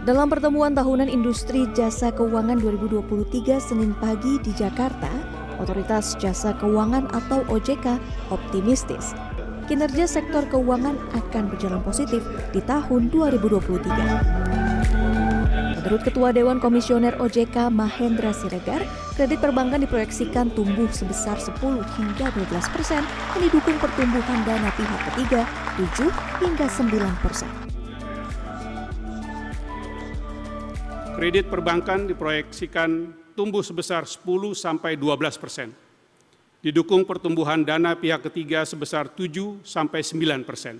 Dalam pertemuan tahunan industri jasa keuangan 2023 Senin pagi di Jakarta, Otoritas Jasa Keuangan atau OJK optimistis kinerja sektor keuangan akan berjalan positif di tahun 2023. Menurut Ketua Dewan Komisioner OJK Mahendra Siregar, kredit perbankan diproyeksikan tumbuh sebesar 10 hingga 12 persen, yang didukung pertumbuhan dana pihak ketiga 7 hingga 9 persen. Kredit perbankan diproyeksikan tumbuh sebesar 10 sampai 12 persen. Didukung pertumbuhan dana pihak ketiga sebesar 7 sampai 9 persen.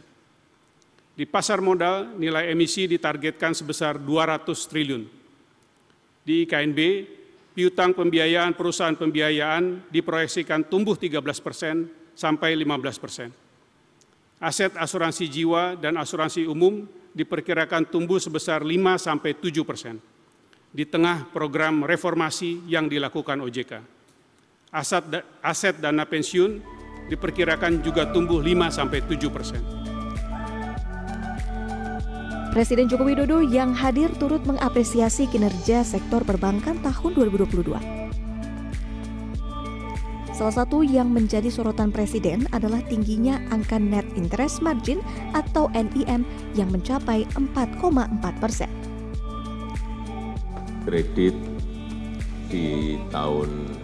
Di pasar modal, nilai emisi ditargetkan sebesar 200 triliun. Di KNB, piutang pembiayaan perusahaan pembiayaan diproyeksikan tumbuh 13 persen sampai 15 persen. Aset asuransi jiwa dan asuransi umum diperkirakan tumbuh sebesar 5 sampai 7 persen di tengah program reformasi yang dilakukan OJK. Aset, aset dana pensiun diperkirakan juga tumbuh 5 sampai 7 persen. Presiden Joko Widodo yang hadir turut mengapresiasi kinerja sektor perbankan tahun 2022. Salah satu yang menjadi sorotan Presiden adalah tingginya angka net interest margin atau NIM yang mencapai 4,4 persen kredit di tahun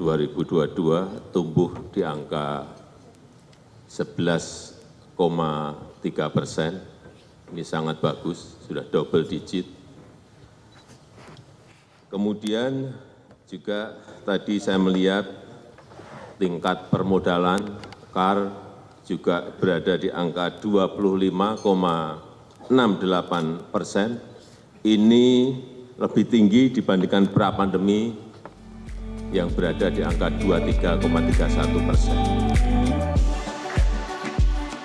2022 tumbuh di angka 11,3 persen. Ini sangat bagus, sudah double digit. Kemudian juga tadi saya melihat tingkat permodalan KAR juga berada di angka 25,68 persen ini lebih tinggi dibandingkan pra pandemi yang berada di angka 23,31 persen.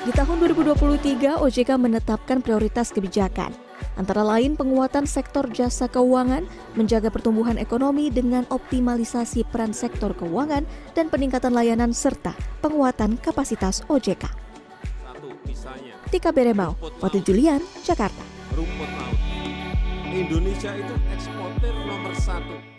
Di tahun 2023, OJK menetapkan prioritas kebijakan, antara lain penguatan sektor jasa keuangan, menjaga pertumbuhan ekonomi dengan optimalisasi peran sektor keuangan, dan peningkatan layanan serta penguatan kapasitas OJK. Satu, misalnya, Tika Beremau, Waktu Julian, Jakarta. Indonesia itu eksportir nomor satu